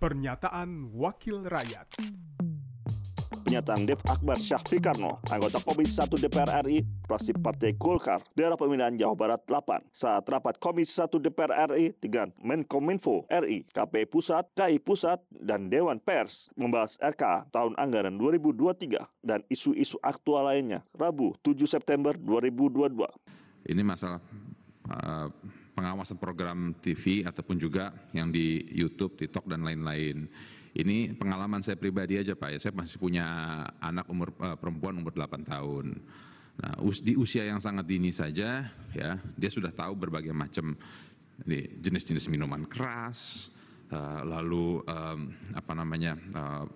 Pernyataan Wakil Rakyat Pernyataan Dev Akbar Syahfikarno, anggota Komisi 1 DPR RI, fraksi Partai Golkar, daerah pemilihan Jawa Barat 8, saat rapat Komisi 1 DPR RI dengan Menkominfo RI, KPI Pusat, KI Pusat, dan Dewan Pers membahas RK tahun anggaran 2023 dan isu-isu aktual lainnya, Rabu 7 September 2022. Ini masalah uh, pengawasan program TV ataupun juga yang di YouTube, TikTok dan lain-lain. Ini pengalaman saya pribadi aja Pak ya, saya masih punya anak umur uh, perempuan umur 8 tahun. Nah, di usia yang sangat dini saja ya, dia sudah tahu berbagai macam jenis-jenis minuman keras, uh, lalu apa namanya uh,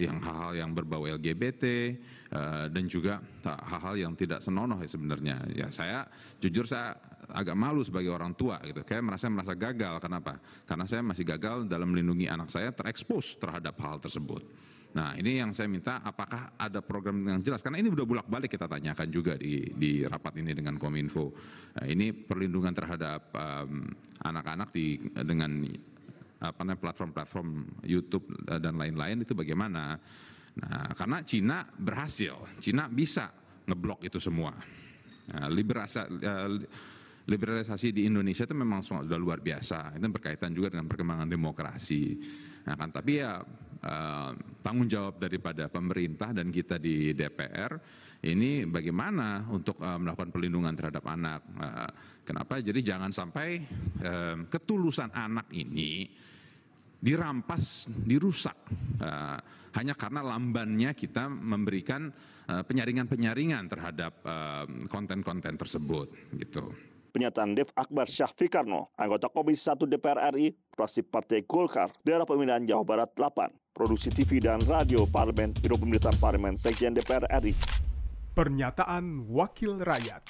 yang hal-hal yang berbau LGBT uh, dan juga hal-hal yang tidak senonoh ya sebenarnya. Ya saya jujur saya agak malu sebagai orang tua gitu. Kayak merasa merasa gagal. Kenapa? Karena saya masih gagal dalam melindungi anak saya terekspos terhadap hal tersebut. Nah ini yang saya minta apakah ada program yang jelas karena ini udah bulak balik kita tanyakan juga di, di rapat ini dengan Kominfo. Nah, ini perlindungan terhadap anak-anak um, di dengan apa namanya platform-platform YouTube eh, dan lain-lain itu bagaimana? Nah, karena Cina berhasil, Cina bisa ngeblok itu semua. Nah, liberasa, uh, liberalisasi di Indonesia itu memang sudah luar biasa. Itu berkaitan juga dengan perkembangan demokrasi. Nah, kan tapi ya tanggung jawab daripada pemerintah dan kita di DPR ini bagaimana untuk uh, melakukan perlindungan terhadap anak. Uh, kenapa? Jadi jangan sampai ketulusan anak ini dirampas, dirusak hanya karena lambannya kita memberikan penyaringan-penyaringan terhadap konten-konten tersebut gitu. Pernyataan Dev Akbar Syahfikarno, anggota Komisi 1 DPR RI, fraksi Partai Golkar, daerah pemilihan Jawa Barat 8, produksi TV dan radio Parlemen, Biro Pemerintahan Parlemen, Sekjen DPR RI. Pernyataan Wakil Rakyat.